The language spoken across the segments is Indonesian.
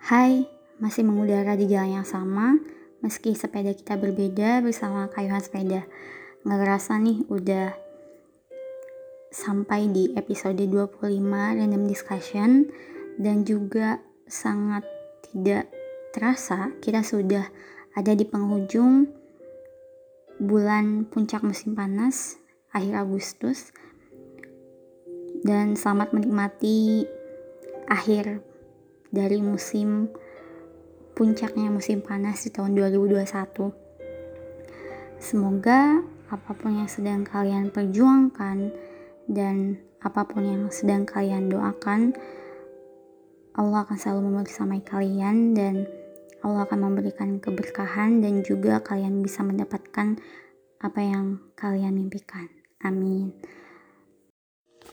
Hai, masih mengudara di jalan yang sama, meski sepeda kita berbeda bersama kayuhan sepeda. Nggak kerasa nih, udah sampai di episode 25 Random Discussion, dan juga sangat tidak terasa kita sudah ada di penghujung bulan puncak musim panas, akhir Agustus. Dan selamat menikmati akhir dari musim puncaknya musim panas di tahun 2021. Semoga apa pun yang sedang kalian perjuangkan dan apa pun yang sedang kalian doakan, Allah akan selalu membersamai kalian dan Allah akan memberikan keberkahan dan juga kalian bisa mendapatkan apa yang kalian mimpikan. Amin.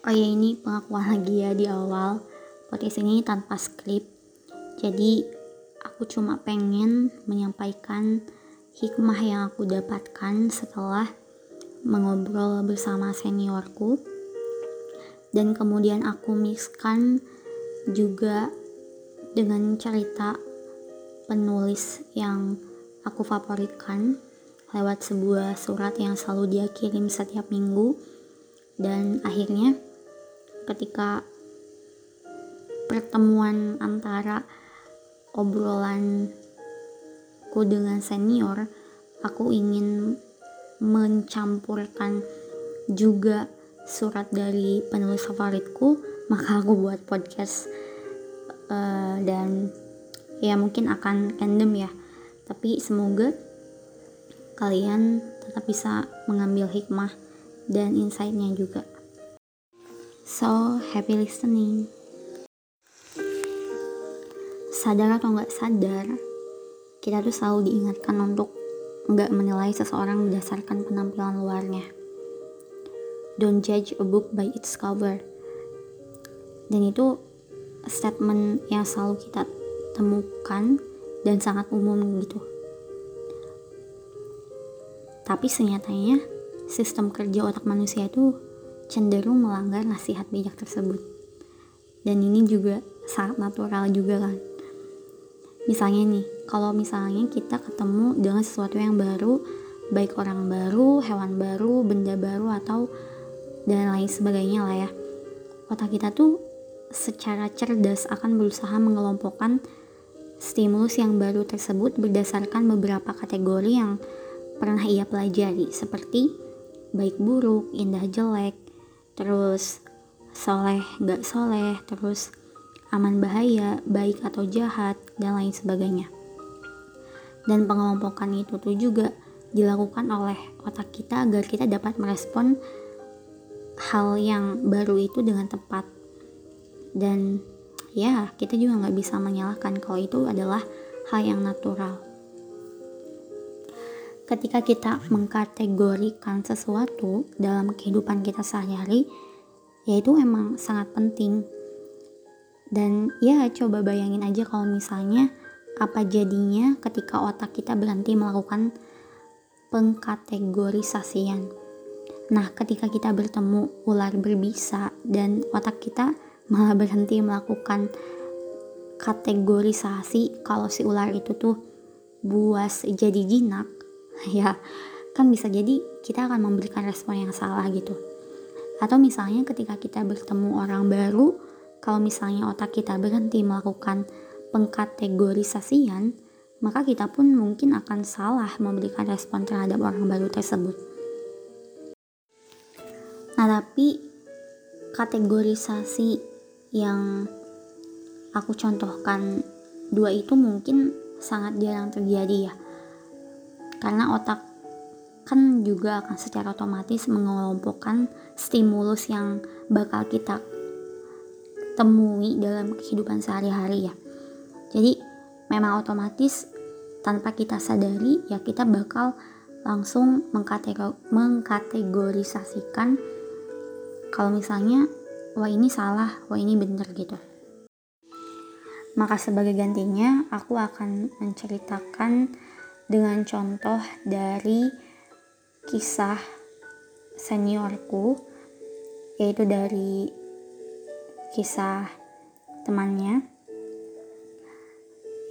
Oh ya ini pengakuan lagi ya di awal podcast ini tanpa skrip. Jadi aku cuma pengen menyampaikan hikmah yang aku dapatkan setelah mengobrol bersama seniorku. Dan kemudian aku mixkan juga dengan cerita penulis yang aku favoritkan lewat sebuah surat yang selalu dia kirim setiap minggu. Dan akhirnya ketika pertemuan antara obrolanku dengan senior, aku ingin mencampurkan juga surat dari penulis favoritku, maka aku buat podcast uh, dan ya mungkin akan random ya, tapi semoga kalian tetap bisa mengambil hikmah dan insightnya juga. So, happy listening sadar atau nggak sadar kita tuh selalu diingatkan untuk nggak menilai seseorang berdasarkan penampilan luarnya. Don't judge a book by its cover. Dan itu statement yang selalu kita temukan dan sangat umum gitu. Tapi senyatanya sistem kerja otak manusia itu cenderung melanggar nasihat bijak tersebut. Dan ini juga sangat natural juga kan misalnya nih kalau misalnya kita ketemu dengan sesuatu yang baru baik orang baru hewan baru benda baru atau dan lain sebagainya lah ya. Otak kita tuh secara cerdas akan berusaha mengelompokkan stimulus yang baru tersebut berdasarkan beberapa kategori yang pernah ia pelajari seperti baik buruk, indah jelek, terus soleh gak soleh, terus aman bahaya, baik atau jahat, dan lain sebagainya. Dan pengelompokan itu tuh juga dilakukan oleh otak kita agar kita dapat merespon hal yang baru itu dengan tepat. Dan ya, kita juga nggak bisa menyalahkan kalau itu adalah hal yang natural. Ketika kita mengkategorikan sesuatu dalam kehidupan kita sehari-hari, yaitu emang sangat penting dan ya coba bayangin aja kalau misalnya apa jadinya ketika otak kita berhenti melakukan pengkategorisasian. Nah, ketika kita bertemu ular berbisa dan otak kita malah berhenti melakukan kategorisasi kalau si ular itu tuh buas jadi jinak, ya kan bisa jadi kita akan memberikan respon yang salah gitu. Atau misalnya ketika kita bertemu orang baru, kalau misalnya otak kita berhenti melakukan pengkategorisasian, maka kita pun mungkin akan salah memberikan respon terhadap orang baru tersebut. Nah, tapi kategorisasi yang aku contohkan dua itu mungkin sangat jarang terjadi ya. Karena otak kan juga akan secara otomatis mengelompokkan stimulus yang bakal kita temui dalam kehidupan sehari-hari ya. Jadi memang otomatis tanpa kita sadari ya kita bakal langsung mengkategorisasikan kalau misalnya wah ini salah, wah ini bener gitu. Maka sebagai gantinya aku akan menceritakan dengan contoh dari kisah seniorku yaitu dari kisah temannya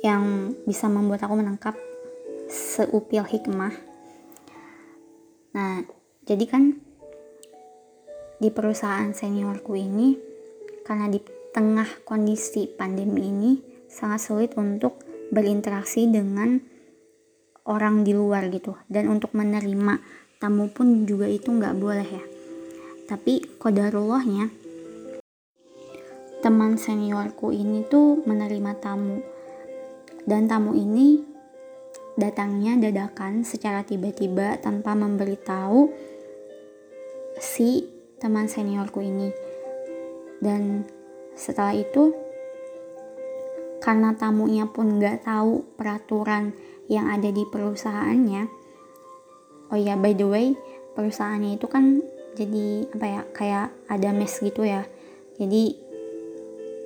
yang bisa membuat aku menangkap seupil hikmah. Nah, jadi kan di perusahaan seniorku ini karena di tengah kondisi pandemi ini sangat sulit untuk berinteraksi dengan orang di luar gitu dan untuk menerima tamu pun juga itu nggak boleh ya tapi kodarullahnya teman seniorku ini tuh menerima tamu. Dan tamu ini datangnya dadakan secara tiba-tiba tanpa memberitahu si teman seniorku ini. Dan setelah itu karena tamunya pun nggak tahu peraturan yang ada di perusahaannya oh ya by the way perusahaannya itu kan jadi apa ya kayak ada mes gitu ya. Jadi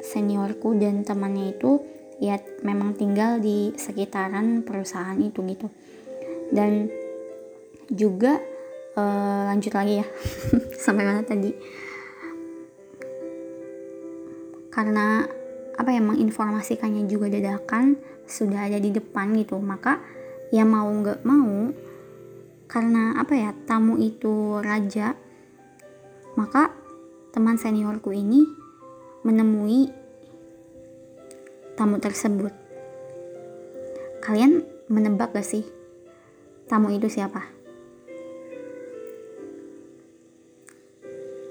seniorku dan temannya itu ya memang tinggal di sekitaran perusahaan itu gitu. Dan juga uh, lanjut lagi ya sampai mana tadi? Karena apa ya menginformasikannya juga dadakan sudah ada di depan gitu. Maka ya mau nggak mau karena apa ya tamu itu raja maka teman seniorku ini menemui tamu tersebut. Kalian menebak gak sih tamu itu siapa?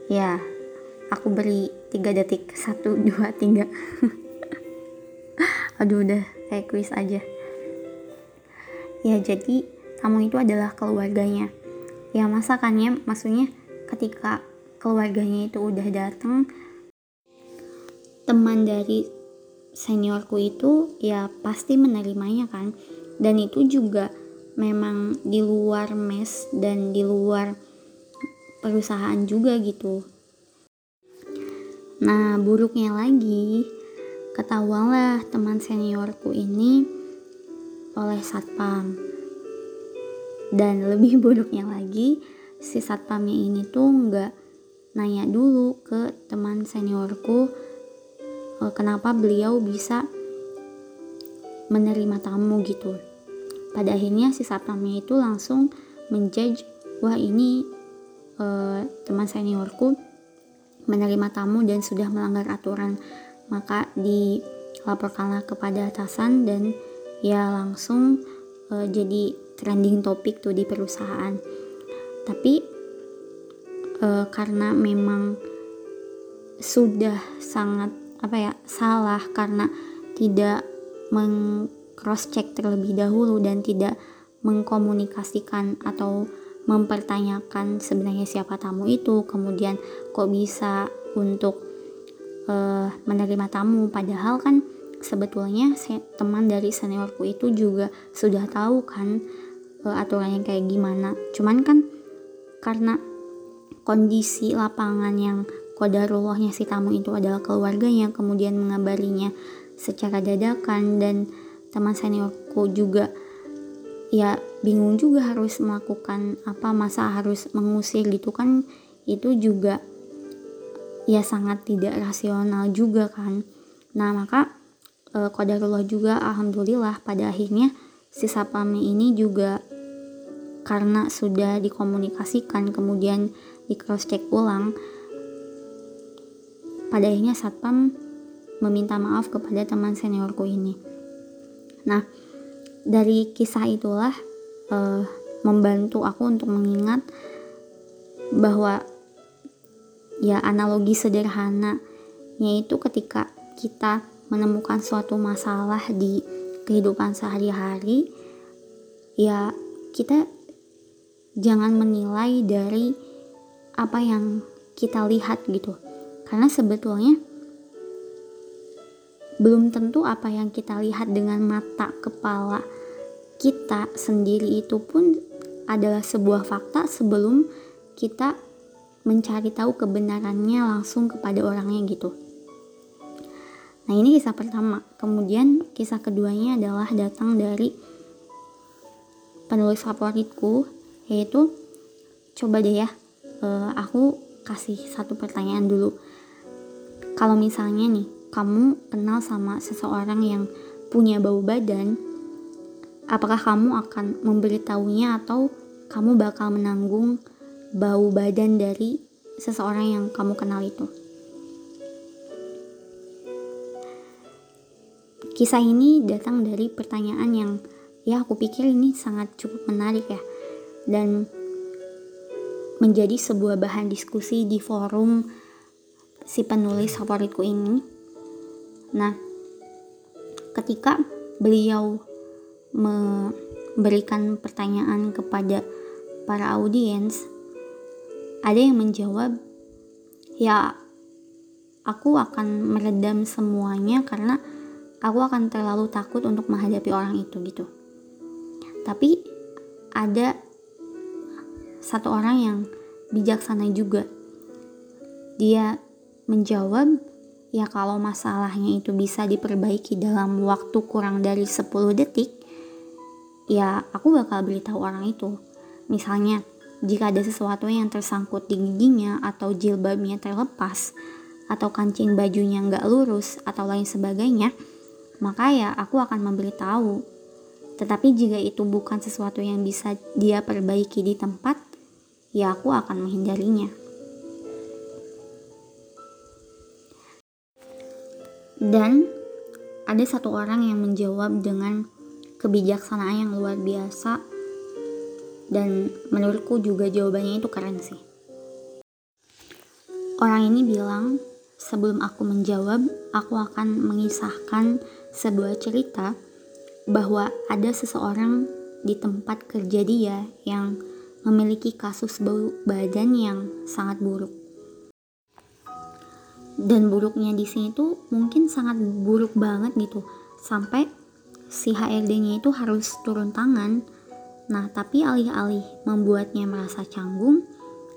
Ya, aku beri 3 detik. 1, 2, 3. Aduh udah kayak kuis aja. Ya jadi tamu itu adalah keluarganya. Ya masakannya maksudnya ketika keluarganya itu udah datang teman dari seniorku itu ya pasti menerimanya kan. Dan itu juga memang di luar mes dan di luar perusahaan juga gitu. Nah buruknya lagi ketahuanlah teman seniorku ini oleh satpam. Dan lebih buruknya lagi si satpamnya ini tuh nggak nanya dulu ke teman seniorku kenapa beliau bisa menerima tamu gitu? Pada akhirnya si satpamnya itu langsung menjudge wah ini uh, teman seniorku menerima tamu dan sudah melanggar aturan. Maka dilaporkanlah kepada atasan dan ya langsung uh, jadi trending topik tuh di perusahaan. Tapi uh, karena memang sudah sangat apa ya salah karena tidak meng cross check terlebih dahulu dan tidak mengkomunikasikan atau mempertanyakan sebenarnya siapa tamu itu. Kemudian kok bisa untuk uh, menerima tamu. Padahal kan sebetulnya teman dari seniorku itu juga sudah tahu kan uh, aturannya kayak gimana. Cuman kan karena kondisi lapangan yang kodarullahnya si tamu itu adalah keluarganya kemudian mengabarinya secara dadakan. Dan teman seniorku juga ya bingung juga harus melakukan apa masa harus mengusir gitu kan. Itu juga ya sangat tidak rasional juga kan. Nah maka e, kodarullah juga alhamdulillah pada akhirnya si sapami ini juga karena sudah dikomunikasikan kemudian di cross check ulang pada akhirnya satpam meminta maaf kepada teman seniorku ini. Nah, dari kisah itulah uh, membantu aku untuk mengingat bahwa ya analogi sederhana yaitu ketika kita menemukan suatu masalah di kehidupan sehari-hari ya kita jangan menilai dari apa yang kita lihat gitu karena sebetulnya belum tentu apa yang kita lihat dengan mata kepala kita sendiri itu pun adalah sebuah fakta sebelum kita mencari tahu kebenarannya langsung kepada orangnya gitu. Nah ini kisah pertama. Kemudian kisah keduanya adalah datang dari penulis favoritku yaitu coba deh ya uh, aku kasih satu pertanyaan dulu kalau misalnya nih kamu kenal sama seseorang yang punya bau badan, apakah kamu akan memberitahunya atau kamu bakal menanggung bau badan dari seseorang yang kamu kenal itu? Kisah ini datang dari pertanyaan yang ya aku pikir ini sangat cukup menarik ya dan menjadi sebuah bahan diskusi di forum si penulis favoritku ini. Nah, ketika beliau memberikan pertanyaan kepada para audiens, ada yang menjawab, "Ya, aku akan meredam semuanya karena aku akan terlalu takut untuk menghadapi orang itu gitu tapi ada satu orang yang bijaksana juga dia menjawab ya kalau masalahnya itu bisa diperbaiki dalam waktu kurang dari 10 detik ya aku bakal beritahu orang itu misalnya jika ada sesuatu yang tersangkut di giginya atau jilbabnya terlepas atau kancing bajunya nggak lurus atau lain sebagainya maka ya aku akan memberitahu. Tetapi jika itu bukan sesuatu yang bisa dia perbaiki di tempat, ya aku akan menghindarinya. Dan ada satu orang yang menjawab dengan kebijaksanaan yang luar biasa dan menurutku juga jawabannya itu keren sih. Orang ini bilang, sebelum aku menjawab, aku akan mengisahkan sebuah cerita bahwa ada seseorang di tempat kerja dia yang memiliki kasus bau badan yang sangat buruk. Dan buruknya di sini tuh mungkin sangat buruk banget gitu. Sampai si HRD-nya itu harus turun tangan. Nah, tapi alih-alih membuatnya merasa canggung,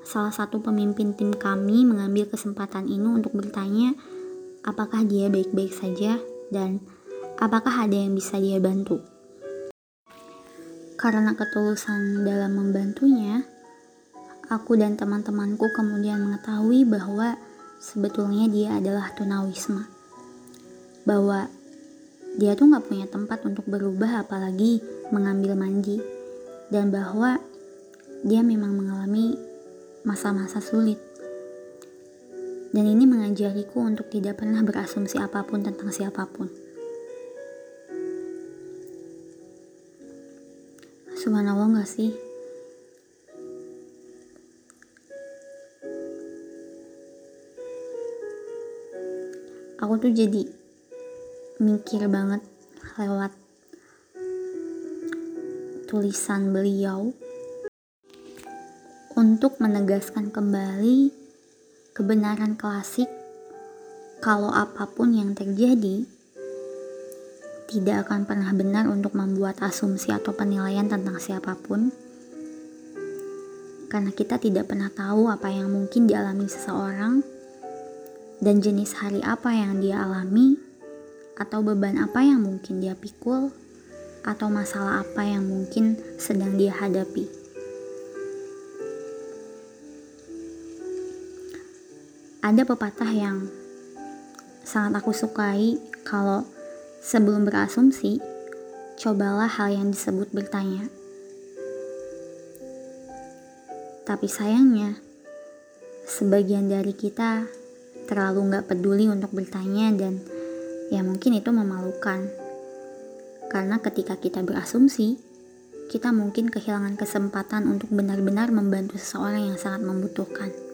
salah satu pemimpin tim kami mengambil kesempatan ini untuk bertanya apakah dia baik-baik saja dan apakah ada yang bisa dia bantu. Karena ketulusan dalam membantunya, aku dan teman-temanku kemudian mengetahui bahwa sebetulnya dia adalah tunawisma. Bahwa dia tuh gak punya tempat untuk berubah apalagi mengambil mandi. Dan bahwa dia memang mengalami masa-masa sulit. Dan ini mengajariku untuk tidak pernah berasumsi apa pun tentang siapa pun. Subhanallah gak sih? Aku tuh jadi mikir banget lewat tulisan beliau. Untuk menegaskan kembali kebenaran klasik kalau apa pun yang terjadi tidak akan pernah benar untuk membuat asumsi atau penilaian tentang siapa pun, karena kita tidak pernah tahu apa yang mungkin dialami seseorang dan jenis hari apa yang dia alami, atau beban apa yang mungkin dia pikul, atau masalah apa yang mungkin sedang dia hadapi. Ada pepatah yang sangat aku sukai kalau Sebelum berasumsi, cobalah hal yang disebut bertanya. Tapi sayangnya, sebagian dari kita terlalu nggak peduli untuk bertanya dan ya mungkin itu memalukan. Karena ketika kita berasumsi, kita mungkin kehilangan kesempatan untuk benar-benar membantu seseorang yang sangat membutuhkan.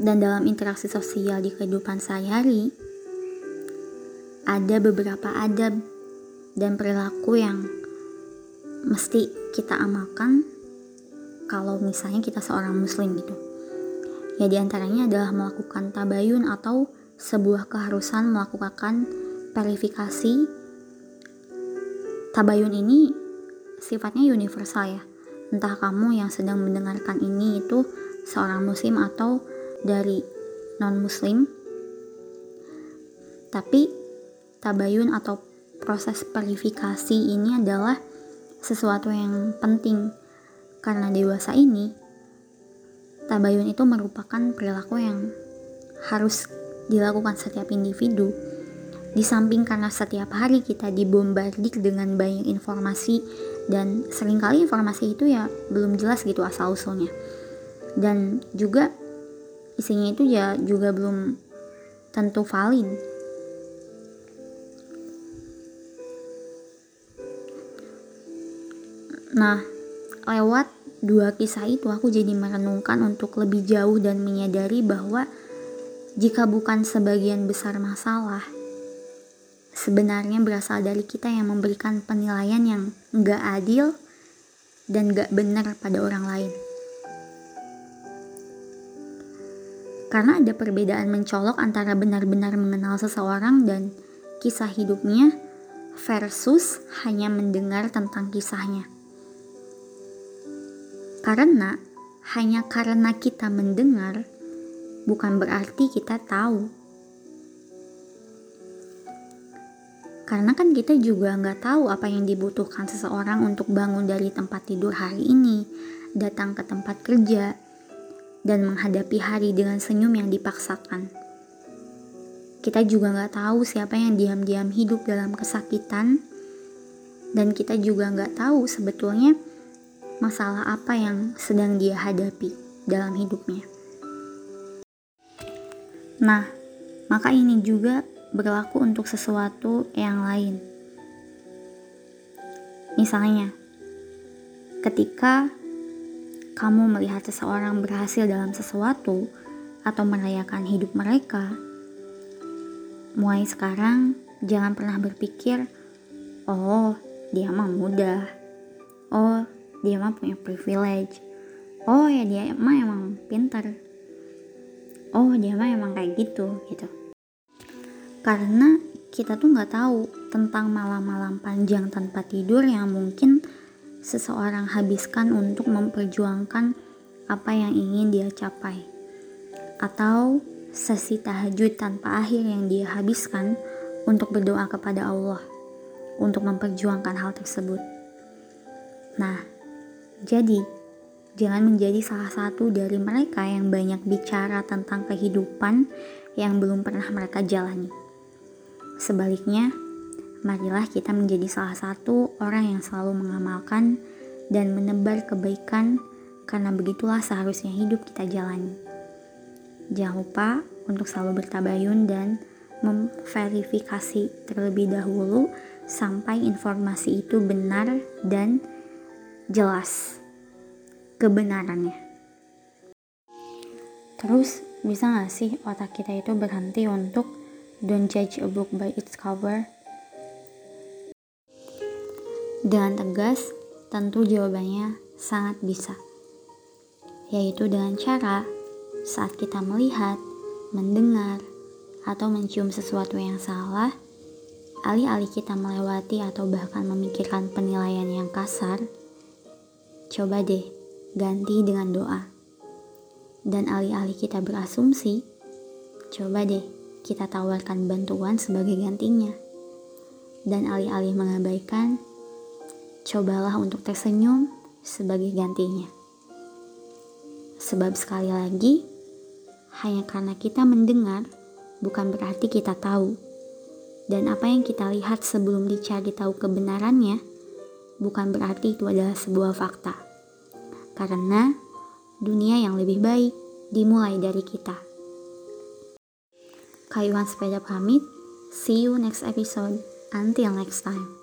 dan dalam interaksi sosial di kehidupan sehari-hari, ada beberapa adab dan perilaku yang mesti kita amalkan kalau misalnya kita seorang muslim gitu. Ya di antaranya adalah melakukan tabayun atau sebuah keharusan melakukan verifikasi. Tabayun ini sifatnya universal ya. Entah kamu yang sedang mendengarkan ini itu seorang muslim atau dari non-muslim tapi tabayun atau proses verifikasi ini adalah sesuatu yang penting karena dewasa ini tabayun itu merupakan perilaku yang harus dilakukan setiap individu, di samping karena setiap hari kita dibombardir dengan banyak informasi dan sering kali informasi itu ya belum jelas gitu asal usulnya dan juga isinya itu ya juga belum tentu valid. Nah lewat dua kisah itu aku jadi merenungkan untuk lebih jauh dan menyadari bahwa jika bukan sebagian besar masalah sebenarnya berasal dari kita yang memberikan penilaian yang gak adil dan gak benar pada orang lain. Karena ada perbedaan mencolok antara benar-benar mengenal seseorang dan kisah hidupnya versus hanya mendengar tentang kisahnya. Karena hanya karena kita mendengar bukan berarti kita tahu. Karena kan kita juga nggak tahu apa yang dibutuhkan seseorang untuk bangun dari tempat tidur hari ini, datang ke tempat kerja, dan menghadapi hari dengan senyum yang dipaksakan. Kita juga nggak tahu siapa yang diam-diam hidup dalam kesakitan, dan kita juga nggak tahu sebetulnya masalah apa yang sedang dia hadapi dalam hidupnya. Nah, maka ini juga berlaku untuk sesuatu yang lain. Misalnya, ketika kamu melihat seseorang berhasil dalam sesuatu atau merayakan hidup mereka, mulai sekarang jangan pernah berpikir, "Oh, dia mah mudah." Oh, dia mah punya privilege. Oh, ya dia mah emang pintar. Oh, dia mah emang kayak gitu, gitu. Karena kita tuh nggak tahu tentang malam-malam panjang tanpa tidur yang mungkin seseorang habiskan untuk memperjuangkan apa yang ingin dia capai, atau sesi tahajud tanpa akhir yang dia habiskan untuk berdoa kepada Allah untuk memperjuangkan hal tersebut. Nah, jadi jangan menjadi salah satu dari mereka yang banyak bicara tentang kehidupan yang belum pernah mereka jalani. Sebaliknya, marilah kita menjadi salah satu orang yang selalu mengamalkan dan menebar kebaikan karena begitulah seharusnya hidup kita jalani. Jangan lupa untuk selalu bertabayun dan memverifikasi terlebih dahulu sampai informasi itu benar dan jelas kebenarannya. Terus bisa gak sih otak kita itu berhenti untuk don't judge a book by its cover dengan tegas, tentu jawabannya sangat bisa. Yaitu dengan cara saat kita melihat, mendengar, atau mencium sesuatu yang salah, alih-alih kita melewati atau bahkan memikirkan penilaian yang kasar, coba deh ganti dengan doa. Dan alih-alih kita berasumsi, coba deh kita tawarkan bantuan sebagai gantinya. Dan alih-alih mengabaikan, cobalah untuk tersenyum sebagai gantinya. Sebab sekali lagi, hanya karena kita mendengar bukan berarti kita tahu. Dan apa yang kita lihat sebelum dicari tahu kebenarannya bukan berarti itu adalah sebuah fakta. Karena dunia yang lebih baik dimulai dari kita. Kayuhan sepeda pamit. See you next episode. Until next time.